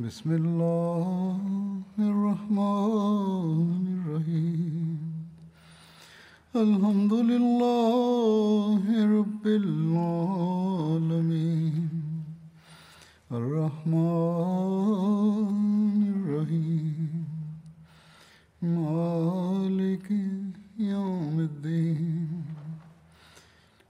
بسم اللہ الرحمن الرحیم الحمد للہ رب العالمین الرحمن الرحیم مالک یوم الدین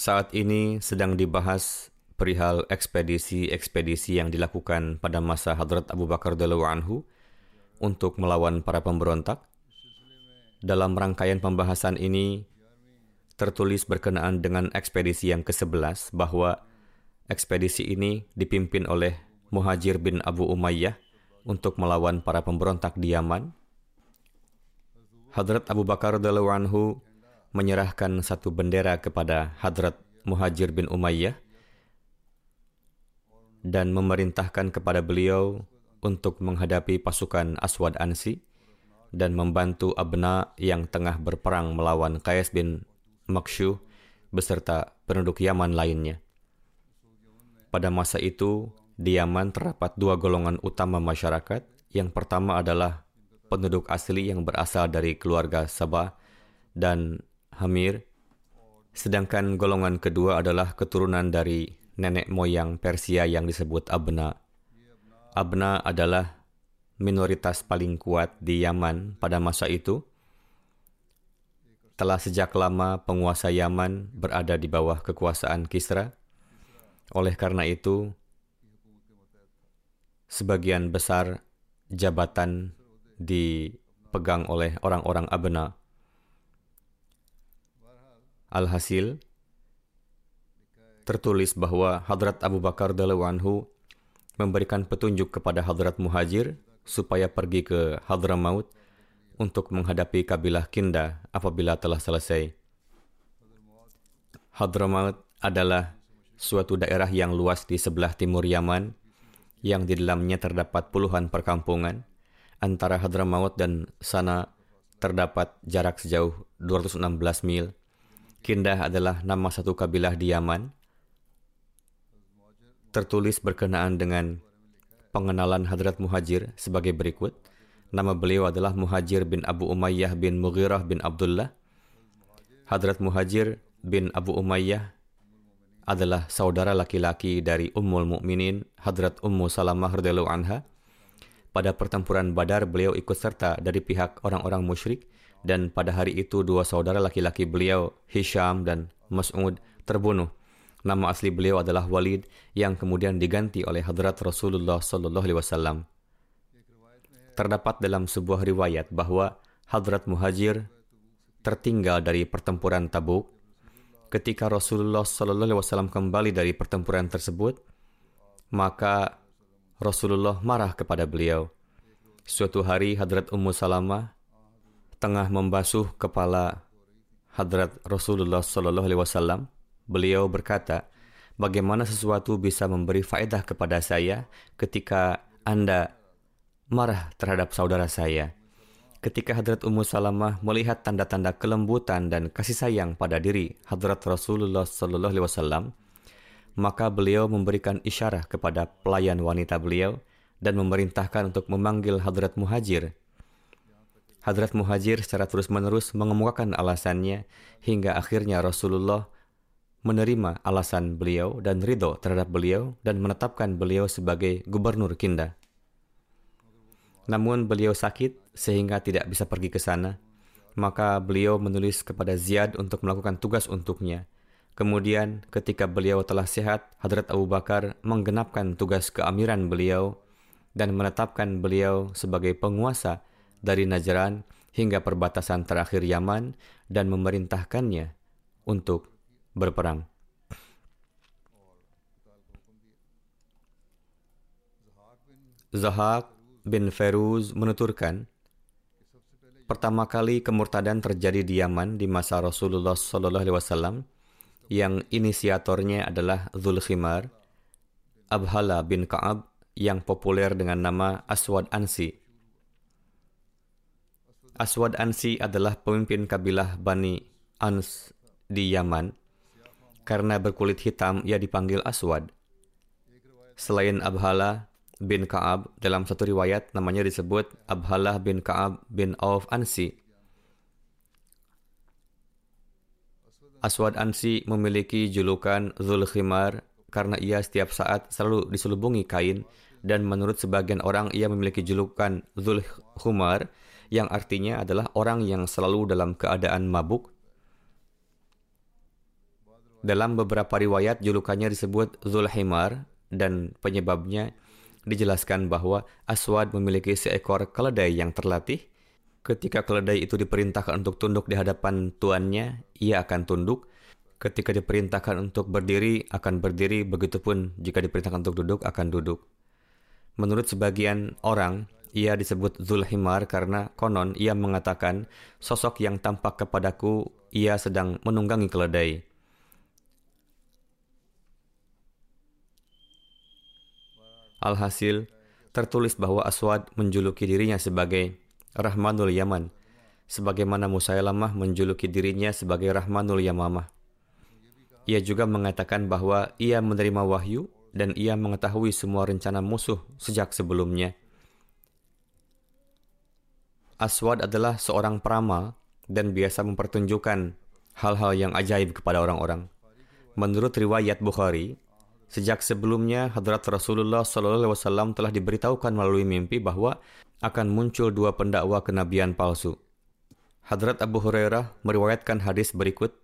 Saat ini sedang dibahas perihal ekspedisi-ekspedisi yang dilakukan pada masa Hadrat Abu Bakar Dalawa Anhu untuk melawan para pemberontak. Dalam rangkaian pembahasan ini tertulis berkenaan dengan ekspedisi yang ke-11 bahwa ekspedisi ini dipimpin oleh Muhajir bin Abu Umayyah untuk melawan para pemberontak di Yaman. Hadrat Abu Bakar Anhu menyerahkan satu bendera kepada Hadrat Muhajir bin Umayyah dan memerintahkan kepada beliau untuk menghadapi pasukan Aswad Ansi dan membantu Abna yang tengah berperang melawan Qais bin Makshuh beserta penduduk Yaman lainnya. Pada masa itu, di Yaman terdapat dua golongan utama masyarakat. Yang pertama adalah penduduk asli yang berasal dari keluarga Sabah dan Hamir, sedangkan golongan kedua adalah keturunan dari nenek moyang Persia yang disebut Abna. Abna adalah minoritas paling kuat di Yaman pada masa itu. Telah sejak lama penguasa Yaman berada di bawah kekuasaan Kisra. Oleh karena itu, sebagian besar jabatan dipegang oleh orang-orang Abna. Alhasil, tertulis bahwa Hadrat Abu Bakar Dalawanhu memberikan petunjuk kepada Hadrat Muhajir supaya pergi ke Hadramaut untuk menghadapi kabilah Kinda apabila telah selesai. Hadramaut adalah suatu daerah yang luas di sebelah timur Yaman yang di dalamnya terdapat puluhan perkampungan. Antara Hadramaut dan sana terdapat jarak sejauh 216 mil. Kindah adalah nama satu kabilah di Yaman. Tertulis berkenaan dengan pengenalan Hadrat Muhajir sebagai berikut. Nama beliau adalah Muhajir bin Abu Umayyah bin Mughirah bin Abdullah. Hadrat Muhajir bin Abu Umayyah adalah saudara laki-laki dari Ummul Mukminin Hadrat Ummu Salamah radhiyallahu anha. Pada pertempuran Badar beliau ikut serta dari pihak orang-orang musyrik dan pada hari itu dua saudara laki-laki beliau, Hisham dan Mas'ud, terbunuh. Nama asli beliau adalah Walid yang kemudian diganti oleh Hadrat Rasulullah Sallallahu Alaihi Wasallam. Terdapat dalam sebuah riwayat bahwa Hadrat Muhajir tertinggal dari pertempuran Tabuk. Ketika Rasulullah Sallallahu Alaihi Wasallam kembali dari pertempuran tersebut, maka Rasulullah marah kepada beliau. Suatu hari Hadrat Ummu Salamah tengah membasuh kepala Hadrat Rasulullah Sallallahu Alaihi Wasallam, beliau berkata, bagaimana sesuatu bisa memberi faedah kepada saya ketika Anda marah terhadap saudara saya. Ketika Hadrat Ummu Salamah melihat tanda-tanda kelembutan dan kasih sayang pada diri Hadrat Rasulullah Sallallahu Alaihi Wasallam, maka beliau memberikan isyarat kepada pelayan wanita beliau dan memerintahkan untuk memanggil Hadrat Muhajir Hadrat Muhajir secara terus-menerus mengemukakan alasannya hingga akhirnya Rasulullah menerima alasan beliau dan ridho terhadap beliau dan menetapkan beliau sebagai gubernur Kinda. Namun beliau sakit sehingga tidak bisa pergi ke sana. Maka beliau menulis kepada Ziyad untuk melakukan tugas untuknya. Kemudian ketika beliau telah sehat, Hadrat Abu Bakar menggenapkan tugas keamiran beliau dan menetapkan beliau sebagai penguasa dari Najran hingga perbatasan terakhir Yaman dan memerintahkannya untuk berperang. Zahak bin Feruz menuturkan, pertama kali kemurtadan terjadi di Yaman di masa Rasulullah SAW yang inisiatornya adalah Zulkhimar, Abhala bin Ka'ab yang populer dengan nama Aswad Ansi. Aswad Ansi adalah pemimpin kabilah Bani Ans di Yaman. Karena berkulit hitam, ia dipanggil Aswad. Selain Abhala, bin Ka'ab, dalam satu riwayat namanya disebut Abhalah bin Ka'ab bin Auf Ansi. Aswad Ansi memiliki julukan Zulkhimar karena ia setiap saat selalu diselubungi kain dan menurut sebagian orang ia memiliki julukan Zulkhumar yang artinya adalah orang yang selalu dalam keadaan mabuk. Dalam beberapa riwayat julukannya disebut Zulhimar dan penyebabnya dijelaskan bahwa Aswad memiliki seekor keledai yang terlatih. Ketika keledai itu diperintahkan untuk tunduk di hadapan tuannya, ia akan tunduk. Ketika diperintahkan untuk berdiri, akan berdiri. Begitupun jika diperintahkan untuk duduk, akan duduk. Menurut sebagian orang, ia disebut Zulhimar karena konon ia mengatakan sosok yang tampak kepadaku ia sedang menunggangi keledai. Alhasil, tertulis bahwa Aswad menjuluki dirinya sebagai Rahmanul Yaman, sebagaimana Musailamah menjuluki dirinya sebagai Rahmanul Yamamah. Ia juga mengatakan bahwa ia menerima wahyu dan ia mengetahui semua rencana musuh sejak sebelumnya. Aswad adalah seorang peramal dan biasa mempertunjukkan hal-hal yang ajaib kepada orang-orang. Menurut riwayat Bukhari, Sejak sebelumnya, Hadrat Rasulullah SAW telah diberitahukan melalui mimpi bahwa akan muncul dua pendakwa kenabian palsu. Hadrat Abu Hurairah meriwayatkan hadis berikut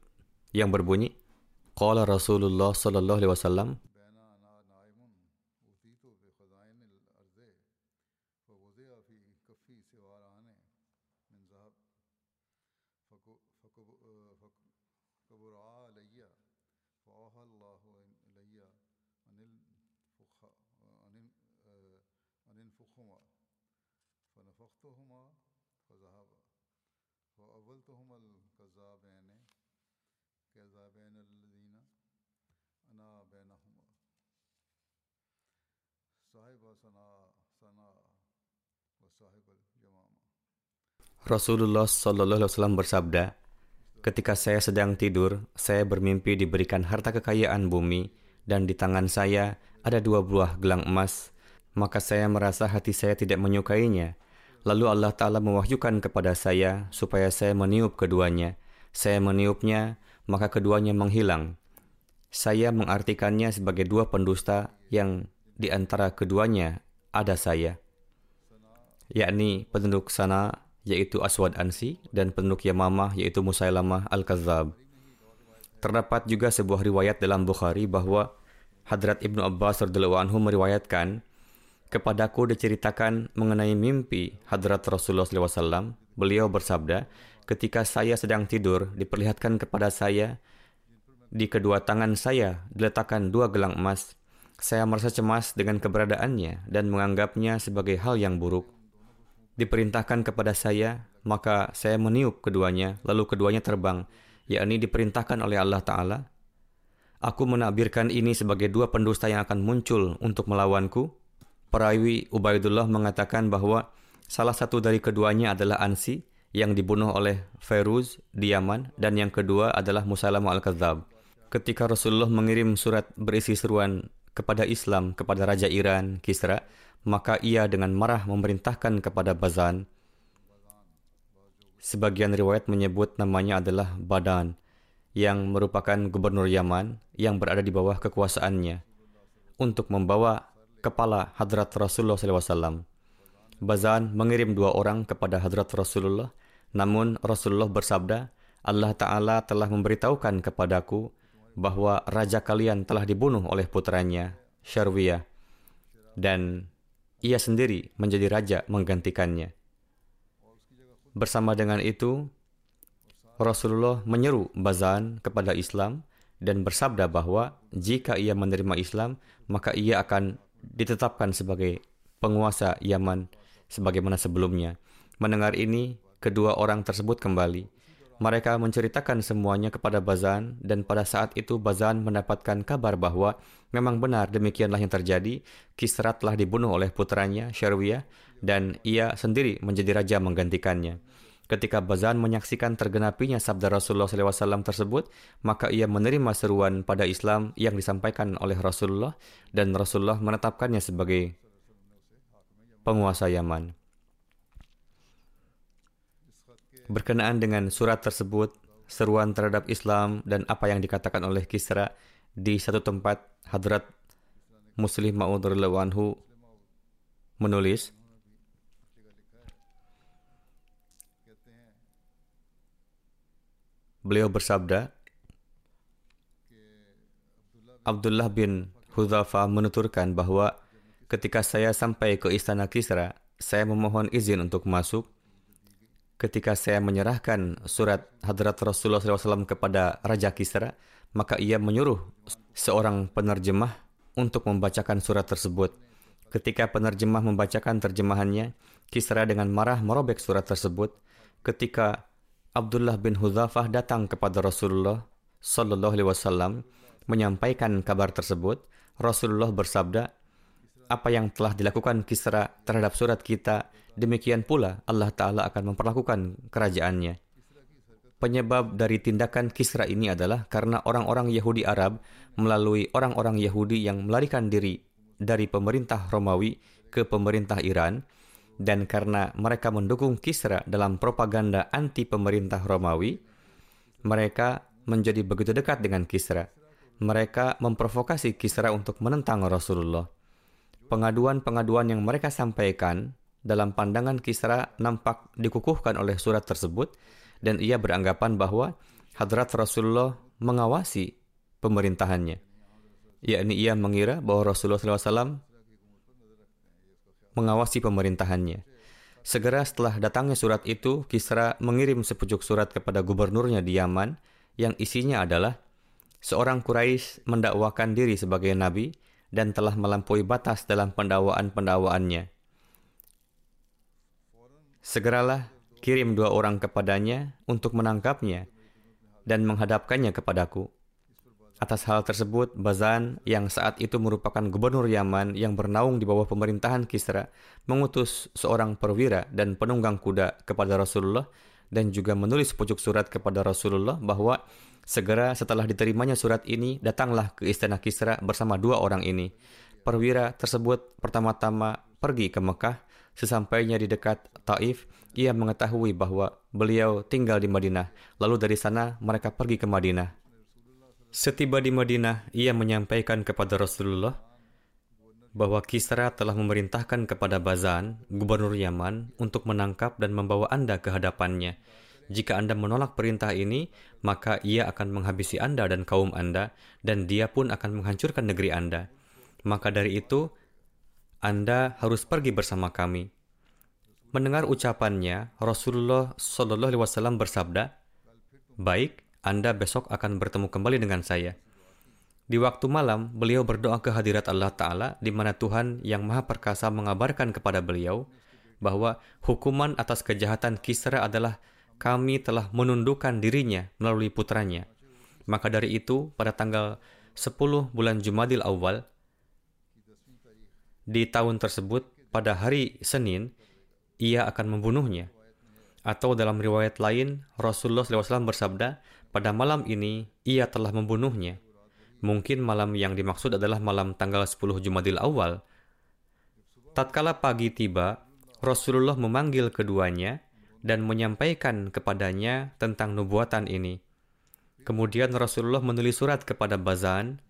yang berbunyi, Qala Rasulullah SAW, فأوحى الله إلي أن الفخ أن آه، انفخهما. فنفختهما فذهبا فأولتهما الكذابين كذابين الذين أنا بينهما. صاحب صنعاء صنعاء وصاحب الجمامة. صلى الله عليه وسلم bersabda, Ketika saya sedang tidur, saya bermimpi diberikan harta kekayaan bumi, dan di tangan saya ada dua buah gelang emas. Maka saya merasa hati saya tidak menyukainya. Lalu Allah Ta'ala mewahyukan kepada saya supaya saya meniup keduanya. Saya meniupnya, maka keduanya menghilang. Saya mengartikannya sebagai dua pendusta yang di antara keduanya ada saya, yakni penduduk sana yaitu Aswad Ansi dan penduduk Yamamah yaitu Musailamah Al-Kazab. Terdapat juga sebuah riwayat dalam Bukhari bahwa Hadrat Ibnu Abbas radhiyallahu anhu meriwayatkan Kepadaku diceritakan mengenai mimpi Hadrat Rasulullah SAW. Beliau bersabda, ketika saya sedang tidur, diperlihatkan kepada saya, di kedua tangan saya diletakkan dua gelang emas. Saya merasa cemas dengan keberadaannya dan menganggapnya sebagai hal yang buruk. Diperintahkan kepada saya, maka saya meniup keduanya, lalu keduanya terbang, yakni diperintahkan oleh Allah Ta'ala. Aku menakbirkan ini sebagai dua pendusta yang akan muncul untuk melawanku. Perawi Ubaidullah mengatakan bahwa salah satu dari keduanya adalah Ansi, yang dibunuh oleh Feruz di Yaman, dan yang kedua adalah Musalamah Al-Kadzab. Ketika Rasulullah mengirim surat berisi seruan kepada Islam kepada Raja Iran, Kisra, maka ia dengan marah memerintahkan kepada Bazan. Sebagian riwayat menyebut namanya adalah Badan, yang merupakan gubernur Yaman yang berada di bawah kekuasaannya, untuk membawa kepala Hadrat Rasulullah SAW. Bazan mengirim dua orang kepada Hadrat Rasulullah, namun Rasulullah bersabda, Allah Ta'ala telah memberitahukan kepadaku bahwa raja kalian telah dibunuh oleh putranya, Syarwiyah, dan ia sendiri menjadi raja menggantikannya. Bersama dengan itu, Rasulullah menyeru Bazan kepada Islam dan bersabda bahwa jika ia menerima Islam, maka ia akan ditetapkan sebagai penguasa Yaman sebagaimana sebelumnya. Mendengar ini, kedua orang tersebut kembali. Mereka menceritakan semuanya kepada Bazan dan pada saat itu Bazan mendapatkan kabar bahwa memang benar demikianlah yang terjadi. Kisra telah dibunuh oleh putranya Syarwiyah dan ia sendiri menjadi raja menggantikannya. Ketika Bazan menyaksikan tergenapinya sabda Rasulullah SAW tersebut, maka ia menerima seruan pada Islam yang disampaikan oleh Rasulullah dan Rasulullah menetapkannya sebagai penguasa Yaman. Berkenaan dengan surat tersebut, seruan terhadap Islam dan apa yang dikatakan oleh Kisra di satu tempat Hadrat Muslim Ma'ud Anhu menulis, Beliau bersabda, Abdullah bin Hudhafa menuturkan bahwa Ketika saya sampai ke istana Kisra, saya memohon izin untuk masuk. Ketika saya menyerahkan surat hadrat Rasulullah SAW kepada Raja Kisra, maka ia menyuruh seorang penerjemah untuk membacakan surat tersebut. Ketika penerjemah membacakan terjemahannya, Kisra dengan marah merobek surat tersebut. Ketika Abdullah bin Hudzafah datang kepada Rasulullah Sallallahu Alaihi Wasallam menyampaikan kabar tersebut, Rasulullah bersabda, apa yang telah dilakukan Kisra terhadap surat kita, demikian pula Allah Ta'ala akan memperlakukan kerajaannya. Penyebab dari tindakan Kisra ini adalah karena orang-orang Yahudi Arab melalui orang-orang Yahudi yang melarikan diri dari pemerintah Romawi ke pemerintah Iran, dan karena mereka mendukung Kisra dalam propaganda anti pemerintah Romawi, mereka menjadi begitu dekat dengan Kisra. Mereka memprovokasi Kisra untuk menentang Rasulullah pengaduan-pengaduan yang mereka sampaikan dalam pandangan Kisra nampak dikukuhkan oleh surat tersebut dan ia beranggapan bahwa hadrat Rasulullah mengawasi pemerintahannya. Yakni ia mengira bahwa Rasulullah SAW mengawasi pemerintahannya. Segera setelah datangnya surat itu, Kisra mengirim sepucuk surat kepada gubernurnya di Yaman yang isinya adalah seorang Quraisy mendakwakan diri sebagai nabi dan telah melampaui batas dalam pendakwaannya. Segeralah kirim dua orang kepadanya untuk menangkapnya dan menghadapkannya kepadaku. Atas hal tersebut, Bazan yang saat itu merupakan gubernur Yaman yang bernaung di bawah pemerintahan Kisra, mengutus seorang perwira dan penunggang kuda kepada Rasulullah dan juga menulis pucuk surat kepada Rasulullah bahwa Segera setelah diterimanya surat ini, datanglah ke istana Kisra bersama dua orang ini. Perwira tersebut pertama-tama pergi ke Mekah. Sesampainya di dekat Taif, ia mengetahui bahwa beliau tinggal di Madinah. Lalu dari sana mereka pergi ke Madinah. Setiba di Madinah, ia menyampaikan kepada Rasulullah bahwa Kisra telah memerintahkan kepada Bazan, gubernur Yaman, untuk menangkap dan membawa Anda ke hadapannya. Jika Anda menolak perintah ini, maka ia akan menghabisi Anda dan kaum Anda, dan dia pun akan menghancurkan negeri Anda. Maka dari itu, Anda harus pergi bersama kami. Mendengar ucapannya, Rasulullah Shallallahu Alaihi Wasallam bersabda, "Baik, Anda besok akan bertemu kembali dengan saya." Di waktu malam, beliau berdoa ke hadirat Allah Ta'ala, di mana Tuhan yang Maha Perkasa mengabarkan kepada beliau bahwa hukuman atas kejahatan Kisra adalah kami telah menundukkan dirinya melalui putranya. Maka dari itu, pada tanggal 10 bulan Jumadil Awal, di tahun tersebut, pada hari Senin, ia akan membunuhnya. Atau dalam riwayat lain, Rasulullah SAW bersabda, pada malam ini ia telah membunuhnya. Mungkin malam yang dimaksud adalah malam tanggal 10 Jumadil Awal. Tatkala pagi tiba, Rasulullah memanggil keduanya dan menyampaikan kepadanya tentang nubuatan ini. Kemudian Rasulullah menulis surat kepada Bazan.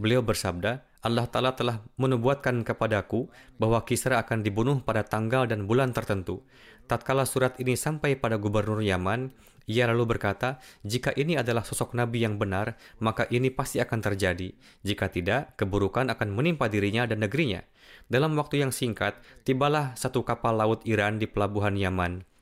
Beliau bersabda, Allah Ta'ala telah menubuatkan kepadaku bahwa Kisra akan dibunuh pada tanggal dan bulan tertentu. Tatkala surat ini sampai pada gubernur Yaman, ia lalu berkata, jika ini adalah sosok Nabi yang benar, maka ini pasti akan terjadi. Jika tidak, keburukan akan menimpa dirinya dan negerinya. Dalam waktu yang singkat, tibalah satu kapal laut Iran di pelabuhan Yaman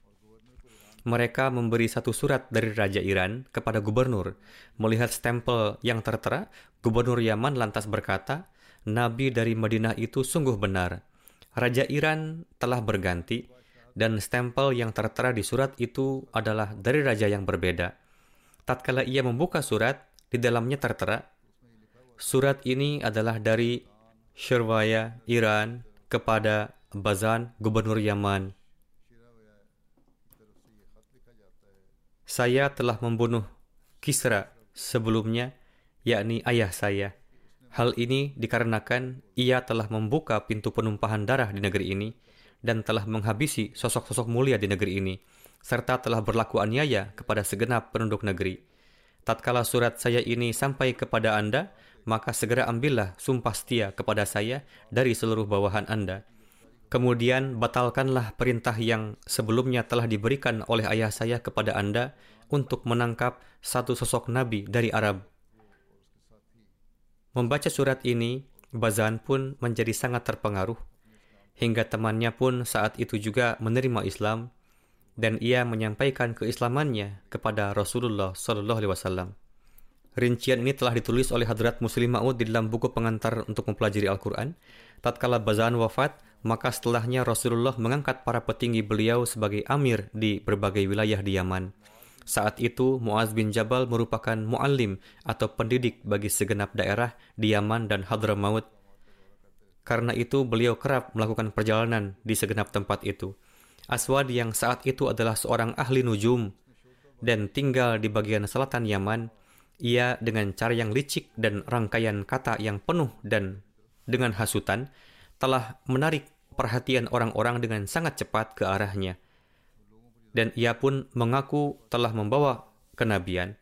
mereka memberi satu surat dari Raja Iran kepada gubernur. Melihat stempel yang tertera, gubernur Yaman lantas berkata, Nabi dari Madinah itu sungguh benar. Raja Iran telah berganti, dan stempel yang tertera di surat itu adalah dari raja yang berbeda. Tatkala ia membuka surat, di dalamnya tertera, surat ini adalah dari Shirvaya Iran kepada Bazan, gubernur Yaman. Saya telah membunuh Kisra sebelumnya, yakni ayah saya. Hal ini dikarenakan ia telah membuka pintu penumpahan darah di negeri ini dan telah menghabisi sosok-sosok mulia di negeri ini, serta telah berlaku aniaya kepada segenap penduduk negeri. Tatkala surat saya ini sampai kepada Anda, maka segera ambillah sumpah setia kepada saya dari seluruh bawahan Anda Kemudian batalkanlah perintah yang sebelumnya telah diberikan oleh ayah saya kepada Anda untuk menangkap satu sosok nabi dari Arab. Membaca surat ini, Bazan pun menjadi sangat terpengaruh. Hingga temannya pun saat itu juga menerima Islam dan ia menyampaikan keislamannya kepada Rasulullah Sallallahu Alaihi Wasallam. Rincian ini telah ditulis oleh Hadrat Muslim Ma'ud di dalam buku pengantar untuk mempelajari Al-Quran. Tatkala Bazan wafat, maka setelahnya Rasulullah mengangkat para petinggi beliau sebagai amir di berbagai wilayah di Yaman. Saat itu Muaz bin Jabal merupakan muallim atau pendidik bagi segenap daerah di Yaman dan Hadramaut. Karena itu beliau kerap melakukan perjalanan di segenap tempat itu. Aswad yang saat itu adalah seorang ahli nujum dan tinggal di bagian selatan Yaman, ia dengan cara yang licik dan rangkaian kata yang penuh dan dengan hasutan telah menarik perhatian orang-orang dengan sangat cepat ke arahnya. Dan ia pun mengaku telah membawa kenabian.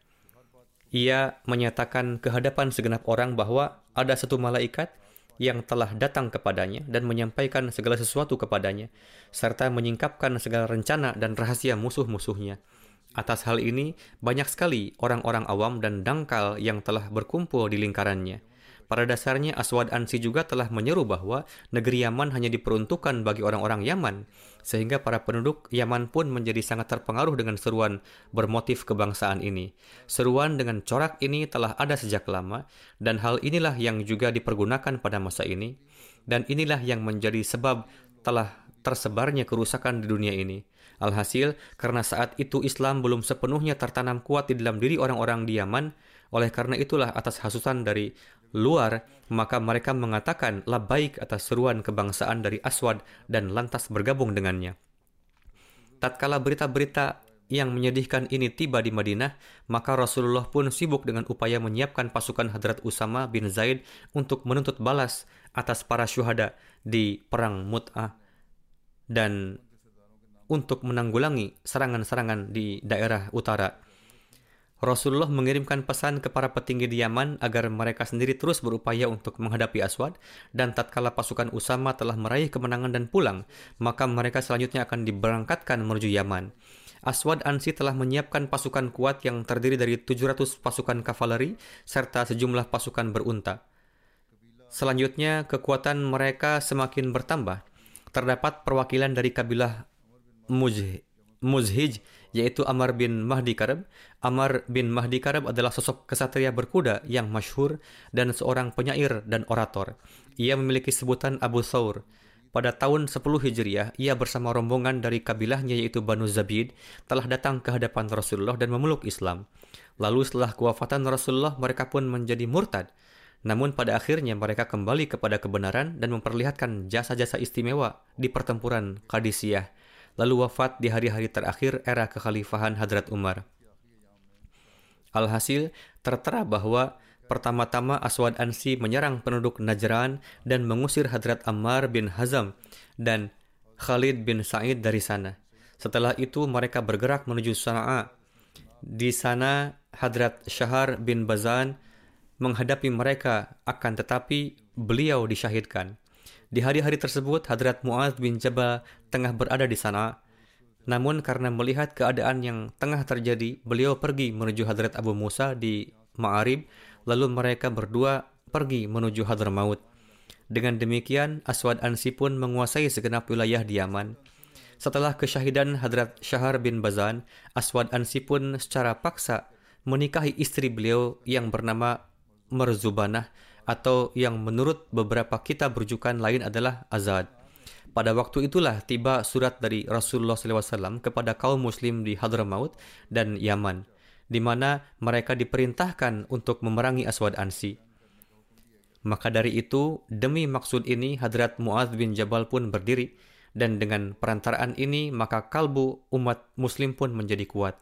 Ia menyatakan kehadapan segenap orang bahwa ada satu malaikat yang telah datang kepadanya dan menyampaikan segala sesuatu kepadanya, serta menyingkapkan segala rencana dan rahasia musuh-musuhnya. Atas hal ini, banyak sekali orang-orang awam dan dangkal yang telah berkumpul di lingkarannya. Pada dasarnya Aswad Ansi juga telah menyeru bahwa negeri Yaman hanya diperuntukkan bagi orang-orang Yaman, sehingga para penduduk Yaman pun menjadi sangat terpengaruh dengan seruan bermotif kebangsaan ini. Seruan dengan corak ini telah ada sejak lama, dan hal inilah yang juga dipergunakan pada masa ini, dan inilah yang menjadi sebab telah tersebarnya kerusakan di dunia ini. Alhasil, karena saat itu Islam belum sepenuhnya tertanam kuat di dalam diri orang-orang di Yaman, oleh karena itulah atas hasutan dari luar, maka mereka mengatakan baik atas seruan kebangsaan dari Aswad dan lantas bergabung dengannya. Tatkala berita-berita yang menyedihkan ini tiba di Madinah, maka Rasulullah pun sibuk dengan upaya menyiapkan pasukan Hadrat Usama bin Zaid untuk menuntut balas atas para syuhada di perang Mut'ah dan untuk menanggulangi serangan-serangan di daerah utara. Rasulullah mengirimkan pesan ke para petinggi di Yaman agar mereka sendiri terus berupaya untuk menghadapi Aswad dan tatkala pasukan Usama telah meraih kemenangan dan pulang, maka mereka selanjutnya akan diberangkatkan menuju Yaman. Aswad Ansi telah menyiapkan pasukan kuat yang terdiri dari 700 pasukan kavaleri serta sejumlah pasukan berunta. Selanjutnya, kekuatan mereka semakin bertambah. Terdapat perwakilan dari kabilah Muzhij yaitu Amar bin Mahdi Karab. Amar bin Mahdi Karab adalah sosok kesatria berkuda yang masyhur dan seorang penyair dan orator. Ia memiliki sebutan Abu Thawr. Pada tahun 10 Hijriah, ia bersama rombongan dari kabilahnya yaitu Banu Zabid telah datang ke hadapan Rasulullah dan memeluk Islam. Lalu setelah kewafatan Rasulullah, mereka pun menjadi murtad. Namun pada akhirnya mereka kembali kepada kebenaran dan memperlihatkan jasa-jasa istimewa di pertempuran Qadisiyah lalu wafat di hari-hari terakhir era kekhalifahan Hadrat Umar. Alhasil, tertera bahwa pertama-tama Aswad Ansi menyerang penduduk Najran dan mengusir Hadrat Ammar bin Hazam dan Khalid bin Sa'id dari sana. Setelah itu mereka bergerak menuju Sana'a. Di sana Hadrat Syahar bin Bazan menghadapi mereka, akan tetapi beliau disyahidkan. Di hari-hari tersebut, Hadrat Mu'adz bin Jabal tengah berada di sana. Namun karena melihat keadaan yang tengah terjadi, beliau pergi menuju Hadrat Abu Musa di Ma'arib, lalu mereka berdua pergi menuju Hadramaut. Dengan demikian, Aswad Ansi pun menguasai segenap wilayah di Yaman. Setelah kesyahidan Hadrat Syahar bin Bazan, Aswad Ansi pun secara paksa menikahi istri beliau yang bernama Merzubanah atau yang menurut beberapa kitab rujukan lain adalah Azad. Pada waktu itulah tiba surat dari Rasulullah SAW kepada kaum muslim di Hadramaut dan Yaman, di mana mereka diperintahkan untuk memerangi Aswad Ansi. Maka dari itu, demi maksud ini Hadrat Mu'adz bin Jabal pun berdiri, dan dengan perantaraan ini maka kalbu umat muslim pun menjadi kuat.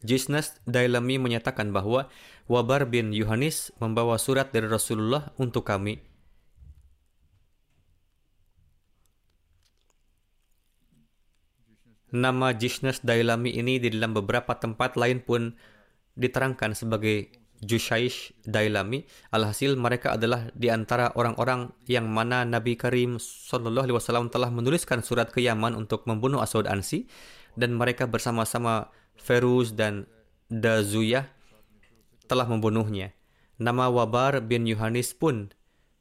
Jisnas Dailami menyatakan bahwa Wabar bin Yohanes membawa surat dari Rasulullah untuk kami. Nama Jisnas Dailami ini di dalam beberapa tempat lain pun diterangkan sebagai Jushaish Dailami. Alhasil mereka adalah di antara orang-orang yang mana Nabi Karim Sallallahu Alaihi Wasallam telah menuliskan surat ke Yaman untuk membunuh Aswad Ansi dan mereka bersama-sama Feruz dan Dazuyah telah membunuhnya. Nama Wabar bin Yohanes pun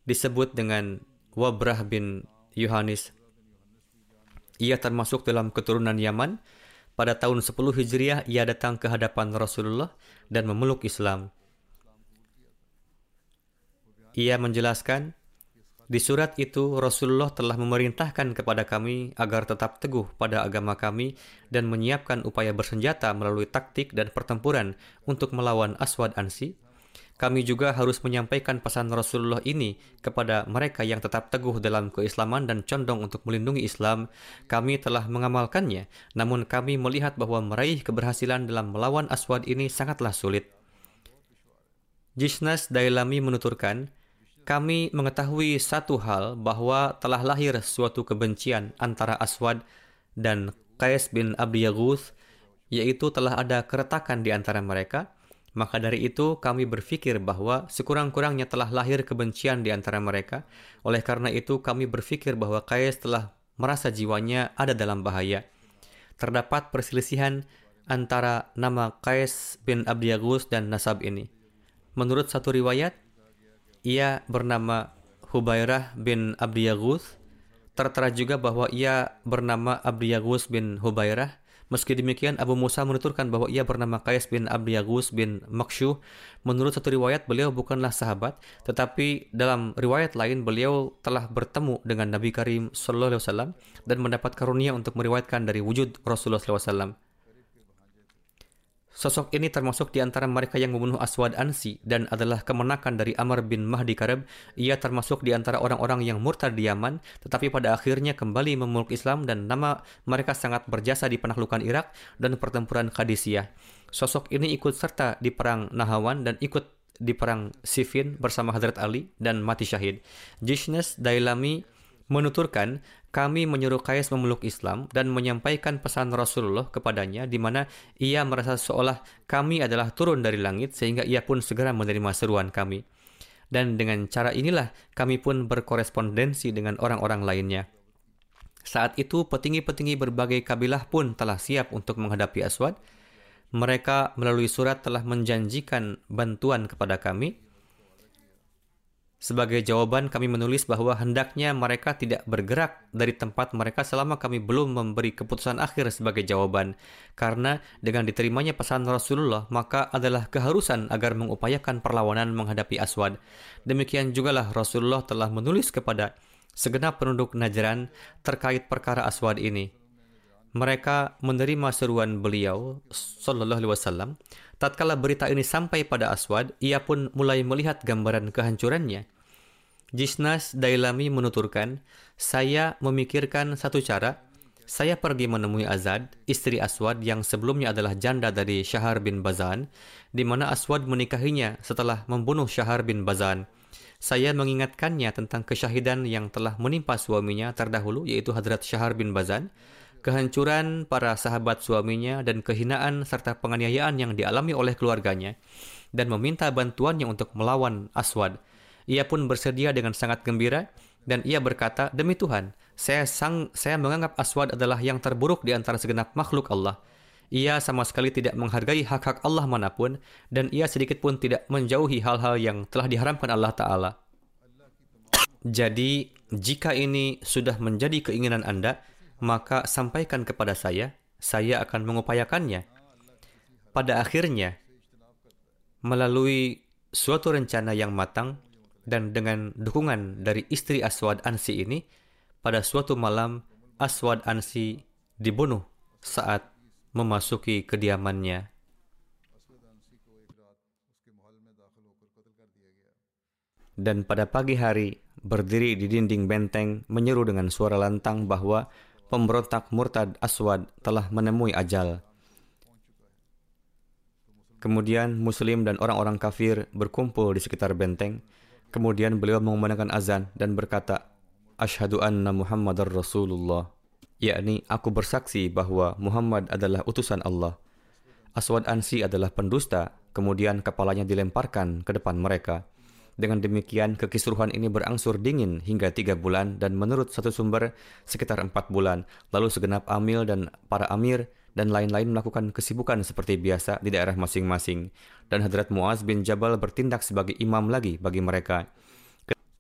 disebut dengan Wabrah bin Yohanes. Ia termasuk dalam keturunan Yaman. Pada tahun 10 Hijriah, ia datang ke hadapan Rasulullah dan memeluk Islam. Ia menjelaskan, di surat itu Rasulullah telah memerintahkan kepada kami agar tetap teguh pada agama kami dan menyiapkan upaya bersenjata melalui taktik dan pertempuran untuk melawan Aswad Ansi. Kami juga harus menyampaikan pesan Rasulullah ini kepada mereka yang tetap teguh dalam keislaman dan condong untuk melindungi Islam. Kami telah mengamalkannya, namun kami melihat bahwa meraih keberhasilan dalam melawan Aswad ini sangatlah sulit. Jisnas Dailami menuturkan, kami mengetahui satu hal bahwa telah lahir suatu kebencian antara Aswad dan Qais bin Abi yaitu telah ada keretakan di antara mereka. Maka dari itu kami berfikir bahwa sekurang-kurangnya telah lahir kebencian di antara mereka. Oleh karena itu kami berfikir bahwa Qais telah merasa jiwanya ada dalam bahaya. Terdapat perselisihan antara nama Qais bin Abi Yaghuth dan nasab ini. Menurut satu riwayat, ia bernama Hubairah bin Abdi Yaguth. Tertera juga bahwa ia bernama Abdi Yaguth bin Hubairah. Meski demikian, Abu Musa menuturkan bahwa ia bernama Qais bin Abdi Yaguth bin Makshuh. Menurut satu riwayat, beliau bukanlah sahabat, tetapi dalam riwayat lain beliau telah bertemu dengan Nabi Karim Sallallahu Alaihi Wasallam dan mendapat karunia untuk meriwayatkan dari wujud Rasulullah SAW. Sosok ini termasuk di antara mereka yang membunuh Aswad Ansi dan adalah kemenakan dari Amr bin Mahdi Karab. Ia termasuk di antara orang-orang yang murtad di Yaman, tetapi pada akhirnya kembali memeluk Islam dan nama mereka sangat berjasa di penaklukan Irak dan pertempuran Qadisiyah. Sosok ini ikut serta di perang Nahawan dan ikut di perang Siffin bersama Hadrat Ali dan mati syahid. Jishnes Dailami menuturkan kami menyuruh Qais memeluk Islam dan menyampaikan pesan Rasulullah kepadanya di mana ia merasa seolah kami adalah turun dari langit sehingga ia pun segera menerima seruan kami. Dan dengan cara inilah kami pun berkorespondensi dengan orang-orang lainnya. Saat itu petinggi-petinggi berbagai kabilah pun telah siap untuk menghadapi Aswad. Mereka melalui surat telah menjanjikan bantuan kepada kami sebagai jawaban kami menulis bahwa hendaknya mereka tidak bergerak dari tempat mereka selama kami belum memberi keputusan akhir sebagai jawaban. Karena dengan diterimanya pesan Rasulullah, maka adalah keharusan agar mengupayakan perlawanan menghadapi Aswad. Demikian jugalah Rasulullah telah menulis kepada segenap penduduk Najran terkait perkara Aswad ini. Mereka menerima seruan beliau, Sallallahu Alaihi Wasallam, Tatkala berita ini sampai pada Aswad, ia pun mulai melihat gambaran kehancurannya. Jisnas Dailami menuturkan, saya memikirkan satu cara. Saya pergi menemui Azad, istri Aswad yang sebelumnya adalah janda dari Syahar bin Bazan, di mana Aswad menikahinya setelah membunuh Syahar bin Bazan. Saya mengingatkannya tentang kesyahidan yang telah menimpa suaminya terdahulu, yaitu Hadrat Syahar bin Bazan. Kehancuran para sahabat suaminya dan kehinaan serta penganiayaan yang dialami oleh keluarganya dan meminta bantuannya untuk melawan Aswad. Ia pun bersedia dengan sangat gembira dan ia berkata, "Demi Tuhan, saya sang saya menganggap Aswad adalah yang terburuk di antara segenap makhluk Allah." Ia sama sekali tidak menghargai hak-hak Allah mana pun dan ia sedikit pun tidak menjauhi hal-hal yang telah diharamkan Allah Ta'ala. Jadi, jika ini sudah menjadi keinginan Anda, maka sampaikan kepada saya, saya akan mengupayakannya. Pada akhirnya, melalui suatu rencana yang matang dan dengan dukungan dari istri Aswad Ansi ini, pada suatu malam Aswad Ansi dibunuh saat memasuki kediamannya. Dan pada pagi hari, berdiri di dinding benteng, menyeru dengan suara lantang bahwa pemberontak murtad Aswad telah menemui ajal. Kemudian Muslim dan orang-orang kafir berkumpul di sekitar benteng. Kemudian beliau mengumandangkan azan dan berkata, Ashadu anna Muhammadar Rasulullah yakni aku bersaksi bahwa Muhammad adalah utusan Allah. Aswad Ansi adalah pendusta, kemudian kepalanya dilemparkan ke depan mereka. Dengan demikian, kekisruhan ini berangsur dingin hingga tiga bulan dan menurut satu sumber sekitar empat bulan. Lalu segenap amil dan para amir dan lain-lain melakukan kesibukan seperti biasa di daerah masing-masing. Dan Hadrat Muaz bin Jabal bertindak sebagai imam lagi bagi mereka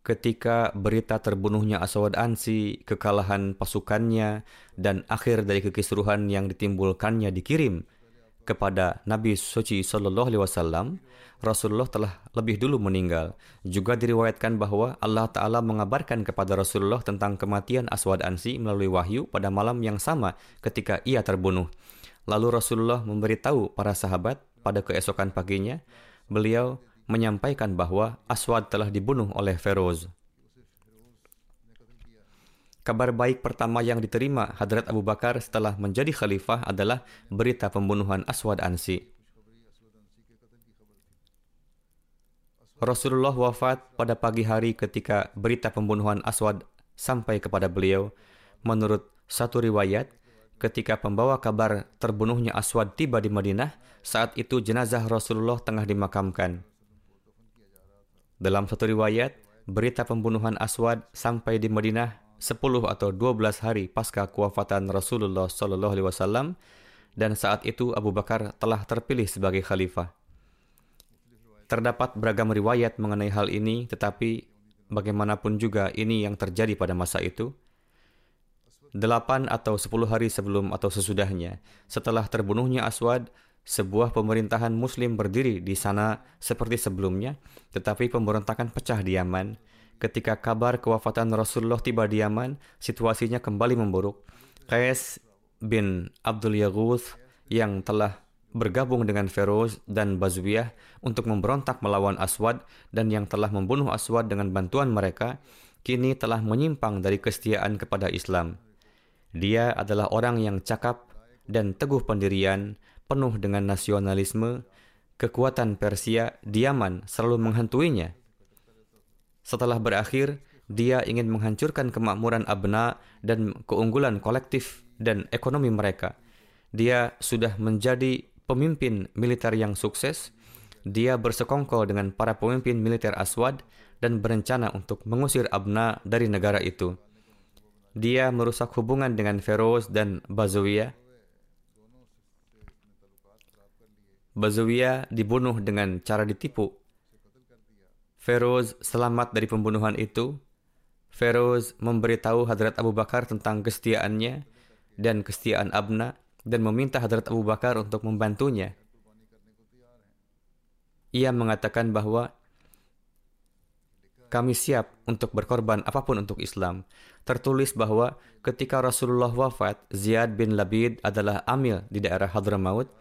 ketika berita terbunuhnya Aswad Ansi, kekalahan pasukannya, dan akhir dari kekisruhan yang ditimbulkannya dikirim kepada Nabi Suci Sallallahu Alaihi Wasallam, Rasulullah telah lebih dulu meninggal. Juga diriwayatkan bahwa Allah Ta'ala mengabarkan kepada Rasulullah tentang kematian Aswad Ansi melalui wahyu pada malam yang sama ketika ia terbunuh. Lalu Rasulullah memberitahu para sahabat pada keesokan paginya, beliau menyampaikan bahwa Aswad telah dibunuh oleh Feroz. Kabar baik pertama yang diterima Hadrat Abu Bakar setelah menjadi khalifah adalah berita pembunuhan Aswad Ansi. Rasulullah wafat pada pagi hari ketika berita pembunuhan Aswad sampai kepada beliau. Menurut satu riwayat, ketika pembawa kabar terbunuhnya Aswad tiba di Madinah, saat itu jenazah Rasulullah tengah dimakamkan. Dalam satu riwayat, berita pembunuhan Aswad sampai di Madinah 10 atau 12 hari pasca kewafatan Rasulullah wasallam dan saat itu Abu Bakar telah terpilih sebagai khalifah. Terdapat beragam riwayat mengenai hal ini, tetapi bagaimanapun juga ini yang terjadi pada masa itu. Delapan atau sepuluh hari sebelum atau sesudahnya, setelah terbunuhnya Aswad, sebuah pemerintahan muslim berdiri di sana seperti sebelumnya, tetapi pemberontakan pecah di Yaman. Ketika kabar kewafatan Rasulullah tiba di Yaman, situasinya kembali memburuk. Qais bin Abdul Yaghuth yang telah bergabung dengan Feroz dan Bazwiyah untuk memberontak melawan Aswad dan yang telah membunuh Aswad dengan bantuan mereka, kini telah menyimpang dari kesetiaan kepada Islam. Dia adalah orang yang cakap dan teguh pendirian, penuh dengan nasionalisme, kekuatan Persia di Yaman selalu menghantuinya. Setelah berakhir, dia ingin menghancurkan kemakmuran Abna dan keunggulan kolektif dan ekonomi mereka. Dia sudah menjadi pemimpin militer yang sukses. Dia bersekongkol dengan para pemimpin militer Aswad dan berencana untuk mengusir Abna dari negara itu. Dia merusak hubungan dengan Feroz dan Bazawiyah Bazawiyah dibunuh dengan cara ditipu. Feroz selamat dari pembunuhan itu. Feroz memberitahu Hadrat Abu Bakar tentang kesetiaannya dan kesetiaan Abna dan meminta Hadrat Abu Bakar untuk membantunya. Ia mengatakan bahwa kami siap untuk berkorban apa pun untuk Islam. Tertulis bahwa ketika Rasulullah wafat, Ziyad bin Labid adalah amil di daerah Hadramaut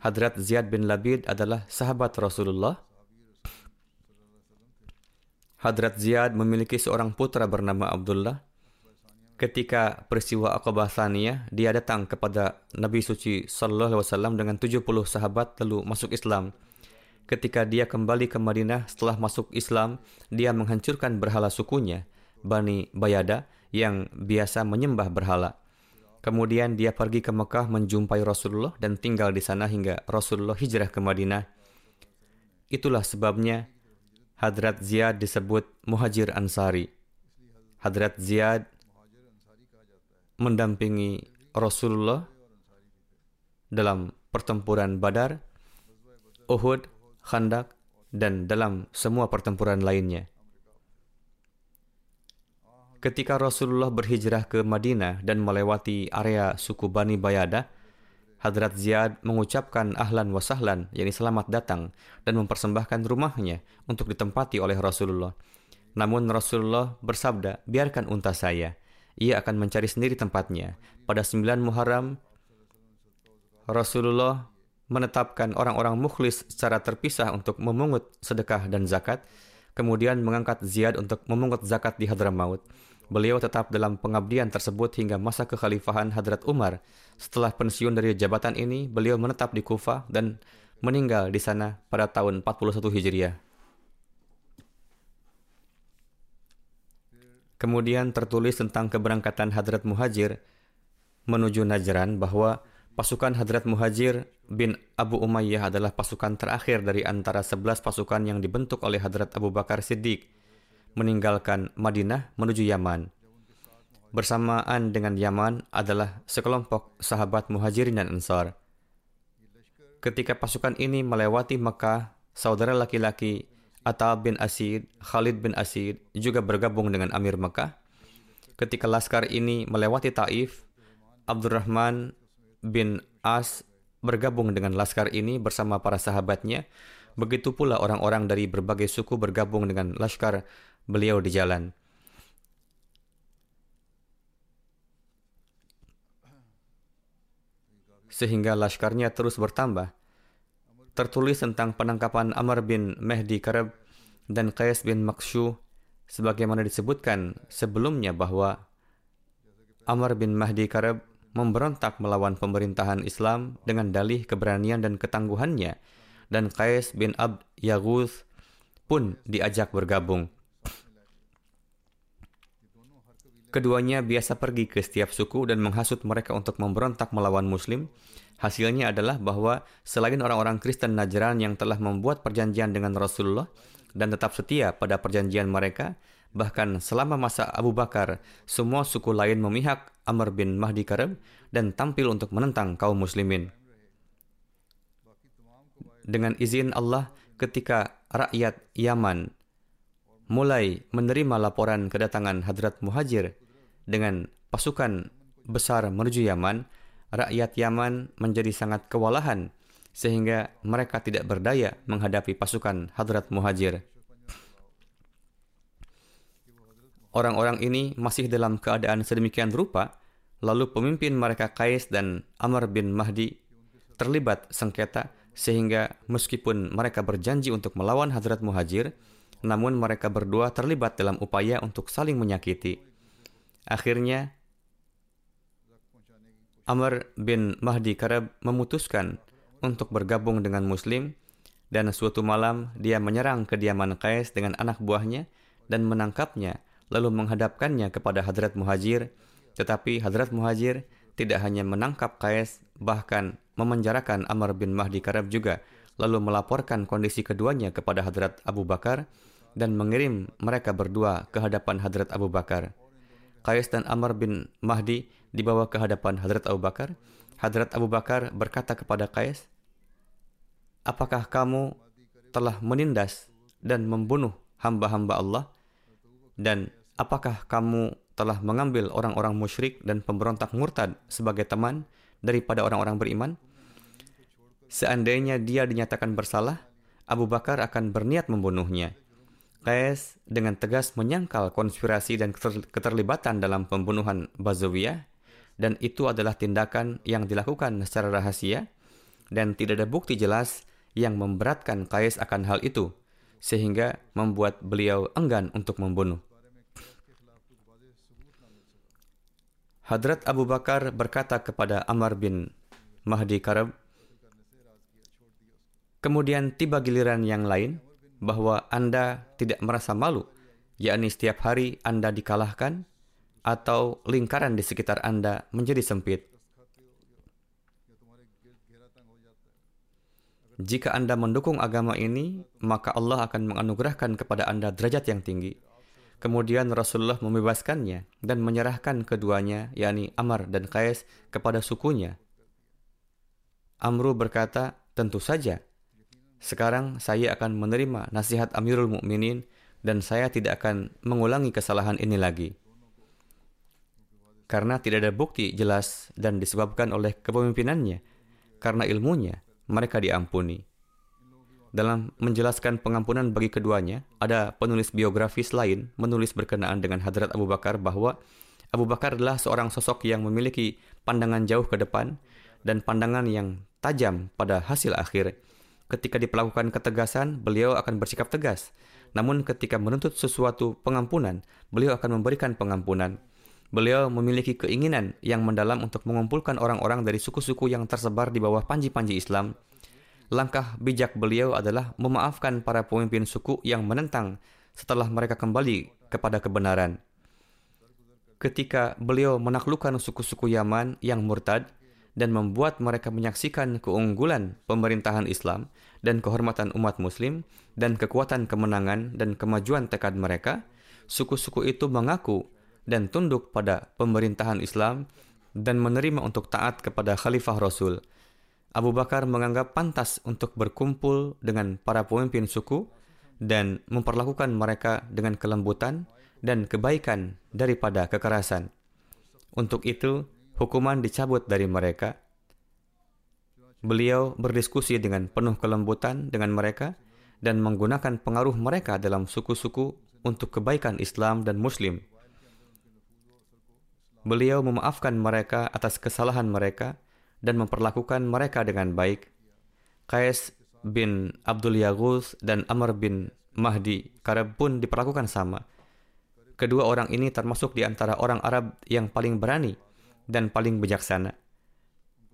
Hadrat Ziyad bin Labid adalah sahabat Rasulullah. Hadrat Ziyad memiliki seorang putra bernama Abdullah. Ketika peristiwa Aqabah Thaniyah, dia datang kepada Nabi Suci Sallallahu Alaihi Wasallam dengan 70 sahabat lalu masuk Islam. Ketika dia kembali ke Madinah setelah masuk Islam, dia menghancurkan berhala sukunya, Bani Bayada, yang biasa menyembah berhala. Kemudian dia pergi ke Mekah menjumpai Rasulullah dan tinggal di sana hingga Rasulullah hijrah ke Madinah. Itulah sebabnya Hadrat Ziyad disebut Muhajir Ansari. Hadrat Ziyad mendampingi Rasulullah dalam pertempuran Badar, Uhud, Khandak, dan dalam semua pertempuran lainnya. Ketika Rasulullah berhijrah ke Madinah dan melewati area suku Bani Bayadah, Hadrat Ziyad mengucapkan ahlan wa sahlan, yakni selamat datang, dan mempersembahkan rumahnya untuk ditempati oleh Rasulullah. Namun Rasulullah bersabda, biarkan unta saya. Ia akan mencari sendiri tempatnya. Pada 9 Muharram, Rasulullah menetapkan orang-orang mukhlis secara terpisah untuk memungut sedekah dan zakat, kemudian mengangkat Ziyad untuk memungut zakat di Hadramaut. Beliau tetap dalam pengabdian tersebut hingga masa kekhalifahan Hadrat Umar. Setelah pensiun dari jabatan ini, beliau menetap di Kufa dan meninggal di sana pada tahun 41 Hijriah. Kemudian tertulis tentang keberangkatan Hadrat Muhajir menuju Najran bahwa pasukan Hadrat Muhajir bin Abu Umayyah adalah pasukan terakhir dari antara 11 pasukan yang dibentuk oleh Hadrat Abu Bakar Siddiq meninggalkan Madinah menuju Yaman. Bersamaan dengan Yaman adalah sekelompok sahabat muhajirin dan ansar. Ketika pasukan ini melewati Mekah, saudara laki-laki Atta bin Asid, Khalid bin Asid juga bergabung dengan Amir Mekah. Ketika laskar ini melewati Taif, Abdurrahman bin As bergabung dengan laskar ini bersama para sahabatnya. Begitu pula orang-orang dari berbagai suku bergabung dengan laskar beliau di jalan. Sehingga laskarnya terus bertambah. Tertulis tentang penangkapan Amr bin Mehdi Karab dan Qais bin Makshu sebagaimana disebutkan sebelumnya bahwa Amr bin Mahdi Karab memberontak melawan pemerintahan Islam dengan dalih keberanian dan ketangguhannya dan Qais bin Abd Yaghuth pun diajak bergabung. Keduanya biasa pergi ke setiap suku dan menghasut mereka untuk memberontak melawan Muslim. Hasilnya adalah bahwa selain orang-orang Kristen Najran yang telah membuat perjanjian dengan Rasulullah dan tetap setia pada perjanjian mereka, bahkan selama masa Abu Bakar, semua suku lain memihak Amr bin Mahdi Karib dan tampil untuk menentang kaum muslimin. Dengan izin Allah, ketika rakyat Yaman mulai menerima laporan kedatangan Hadrat Muhajir dengan pasukan besar menuju Yaman, rakyat Yaman menjadi sangat kewalahan sehingga mereka tidak berdaya menghadapi pasukan Hadrat Muhajir. Orang-orang ini masih dalam keadaan sedemikian rupa, lalu pemimpin mereka Qais dan Amr bin Mahdi terlibat sengketa sehingga meskipun mereka berjanji untuk melawan Hadrat Muhajir, namun mereka berdua terlibat dalam upaya untuk saling menyakiti. Akhirnya, Amr bin Mahdi Karab memutuskan untuk bergabung dengan Muslim dan suatu malam dia menyerang kediaman Qais dengan anak buahnya dan menangkapnya lalu menghadapkannya kepada Hadrat Muhajir tetapi Hadrat Muhajir tidak hanya menangkap Qais bahkan memenjarakan Amr bin Mahdi Karab juga lalu melaporkan kondisi keduanya kepada Hadrat Abu Bakar dan mengirim mereka berdua ke hadapan Hadrat Abu Bakar. Qais dan Amr bin Mahdi dibawa ke hadapan Hadrat Abu Bakar. Hadrat Abu Bakar berkata kepada Qais, Apakah kamu telah menindas dan membunuh hamba-hamba Allah? Dan apakah kamu telah mengambil orang-orang musyrik dan pemberontak murtad sebagai teman daripada orang-orang beriman? Seandainya dia dinyatakan bersalah, Abu Bakar akan berniat membunuhnya. Qais dengan tegas menyangkal konspirasi dan keterlibatan dalam pembunuhan Bazawiyah dan itu adalah tindakan yang dilakukan secara rahasia dan tidak ada bukti jelas yang memberatkan Qais akan hal itu sehingga membuat beliau enggan untuk membunuh. Hadrat Abu Bakar berkata kepada Amr bin Mahdi Karab, Kemudian tiba giliran yang lain, bahwa Anda tidak merasa malu, yakni setiap hari Anda dikalahkan, atau lingkaran di sekitar Anda menjadi sempit. Jika Anda mendukung agama ini, maka Allah akan menganugerahkan kepada Anda derajat yang tinggi. Kemudian Rasulullah membebaskannya dan menyerahkan keduanya, yakni Amr dan Qais, kepada sukunya. Amru berkata, tentu saja. Sekarang saya akan menerima nasihat Amirul Mukminin dan saya tidak akan mengulangi kesalahan ini lagi. Karena tidak ada bukti jelas dan disebabkan oleh kepemimpinannya, karena ilmunya, mereka diampuni. Dalam menjelaskan pengampunan bagi keduanya, ada penulis biografis lain menulis berkenaan dengan Hadrat Abu Bakar bahwa Abu Bakar adalah seorang sosok yang memiliki pandangan jauh ke depan dan pandangan yang tajam pada hasil akhir. Ketika diperlakukan ketegasan, beliau akan bersikap tegas. Namun ketika menuntut sesuatu pengampunan, beliau akan memberikan pengampunan. Beliau memiliki keinginan yang mendalam untuk mengumpulkan orang-orang dari suku-suku yang tersebar di bawah panji-panji Islam. Langkah bijak beliau adalah memaafkan para pemimpin suku yang menentang setelah mereka kembali kepada kebenaran. Ketika beliau menaklukkan suku-suku Yaman yang murtad dan membuat mereka menyaksikan keunggulan pemerintahan Islam dan kehormatan umat muslim dan kekuatan kemenangan dan kemajuan tekad mereka, suku-suku itu mengaku dan tunduk pada pemerintahan Islam dan menerima untuk taat kepada Khalifah Rasul. Abu Bakar menganggap pantas untuk berkumpul dengan para pemimpin suku dan memperlakukan mereka dengan kelembutan dan kebaikan daripada kekerasan. Untuk itu, hukuman dicabut dari mereka. Beliau berdiskusi dengan penuh kelembutan dengan mereka dan menggunakan pengaruh mereka dalam suku-suku untuk kebaikan Islam dan Muslim. Beliau memaafkan mereka atas kesalahan mereka dan memperlakukan mereka dengan baik. Qais bin Abdul Yaghuz dan Amr bin Mahdi Karab pun diperlakukan sama. Kedua orang ini termasuk di antara orang Arab yang paling berani dan paling bijaksana.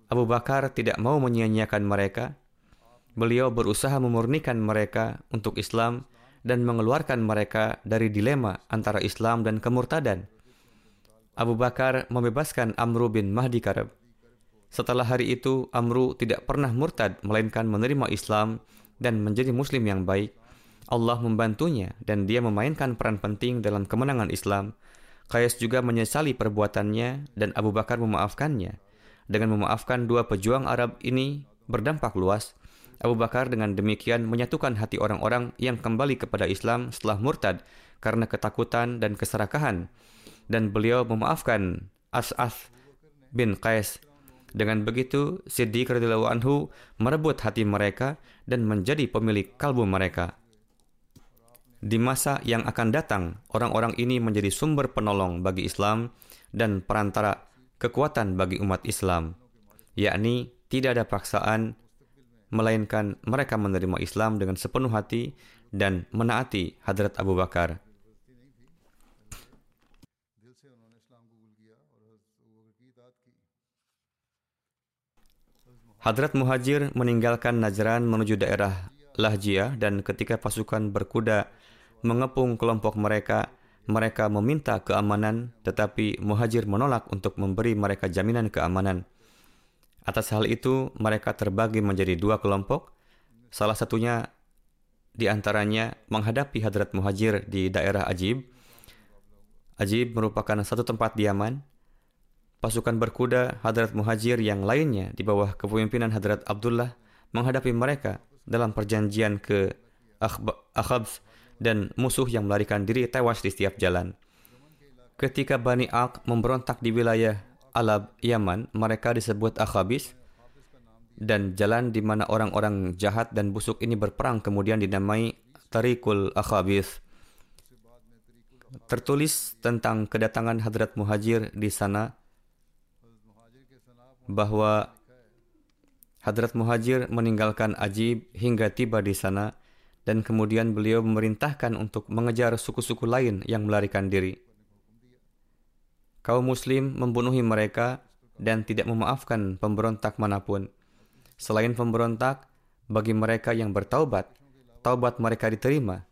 Abu Bakar tidak mau menyia-nyiakan mereka. Beliau berusaha memurnikan mereka untuk Islam dan mengeluarkan mereka dari dilema antara Islam dan kemurtadan. Abu Bakar membebaskan Amru bin Mahdi Karab. Setelah hari itu, Amru tidak pernah murtad, melainkan menerima Islam dan menjadi muslim yang baik. Allah membantunya dan dia memainkan peran penting dalam kemenangan Islam. Qais juga menyesali perbuatannya dan Abu Bakar memaafkannya. Dengan memaafkan dua pejuang Arab ini berdampak luas. Abu Bakar dengan demikian menyatukan hati orang-orang yang kembali kepada Islam setelah murtad karena ketakutan dan keserakahan dan beliau memaafkan As'af bin Qais. Dengan begitu, Siddiq radhiyallahu anhu merebut hati mereka dan menjadi pemilik kalbu mereka. Di masa yang akan datang, orang-orang ini menjadi sumber penolong bagi Islam dan perantara kekuatan bagi umat Islam, yakni tidak ada paksaan, melainkan mereka menerima Islam dengan sepenuh hati dan menaati Hadrat Abu Bakar. Hadrat Muhajir meninggalkan Najran menuju daerah Lahjia dan ketika pasukan berkuda mengepung kelompok mereka, mereka meminta keamanan tetapi Muhajir menolak untuk memberi mereka jaminan keamanan. Atas hal itu, mereka terbagi menjadi dua kelompok. Salah satunya di antaranya menghadapi Hadrat Muhajir di daerah Ajib. Ajib merupakan satu tempat diaman Pasukan berkuda Hadrat Muhajir yang lainnya di bawah kepemimpinan Hadrat Abdullah menghadapi mereka dalam perjanjian ke Akhabs dan musuh yang melarikan diri tewas di setiap jalan. Ketika Bani Ak memberontak di wilayah Alab, Yaman, mereka disebut Akhabis dan jalan di mana orang-orang jahat dan busuk ini berperang kemudian dinamai Tarikul Akhabis. Tertulis tentang kedatangan Hadrat Muhajir di sana bahwa Hadrat Muhajir meninggalkan Ajib hingga tiba di sana dan kemudian beliau memerintahkan untuk mengejar suku-suku lain yang melarikan diri. Kaum muslim membunuhi mereka dan tidak memaafkan pemberontak mana pun. Selain pemberontak, bagi mereka yang bertaubat, taubat mereka diterima.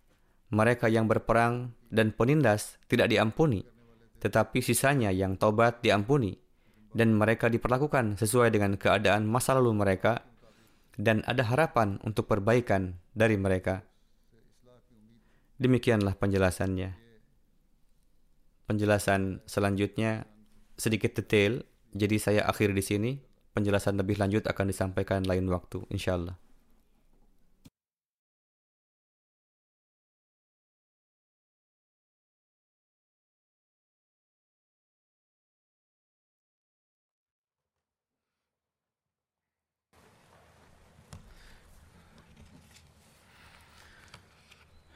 Mereka yang berperang dan penindas tidak diampuni. tetapi sisanya yang taubat diampuni dan mereka diperlakukan sesuai dengan keadaan masa lalu mereka dan ada harapan untuk perbaikan dari mereka. Demikianlah penjelasannya. Penjelasan selanjutnya sedikit detail, jadi saya akhir di sini. Penjelasan lebih lanjut akan disampaikan lain waktu, insya Allah.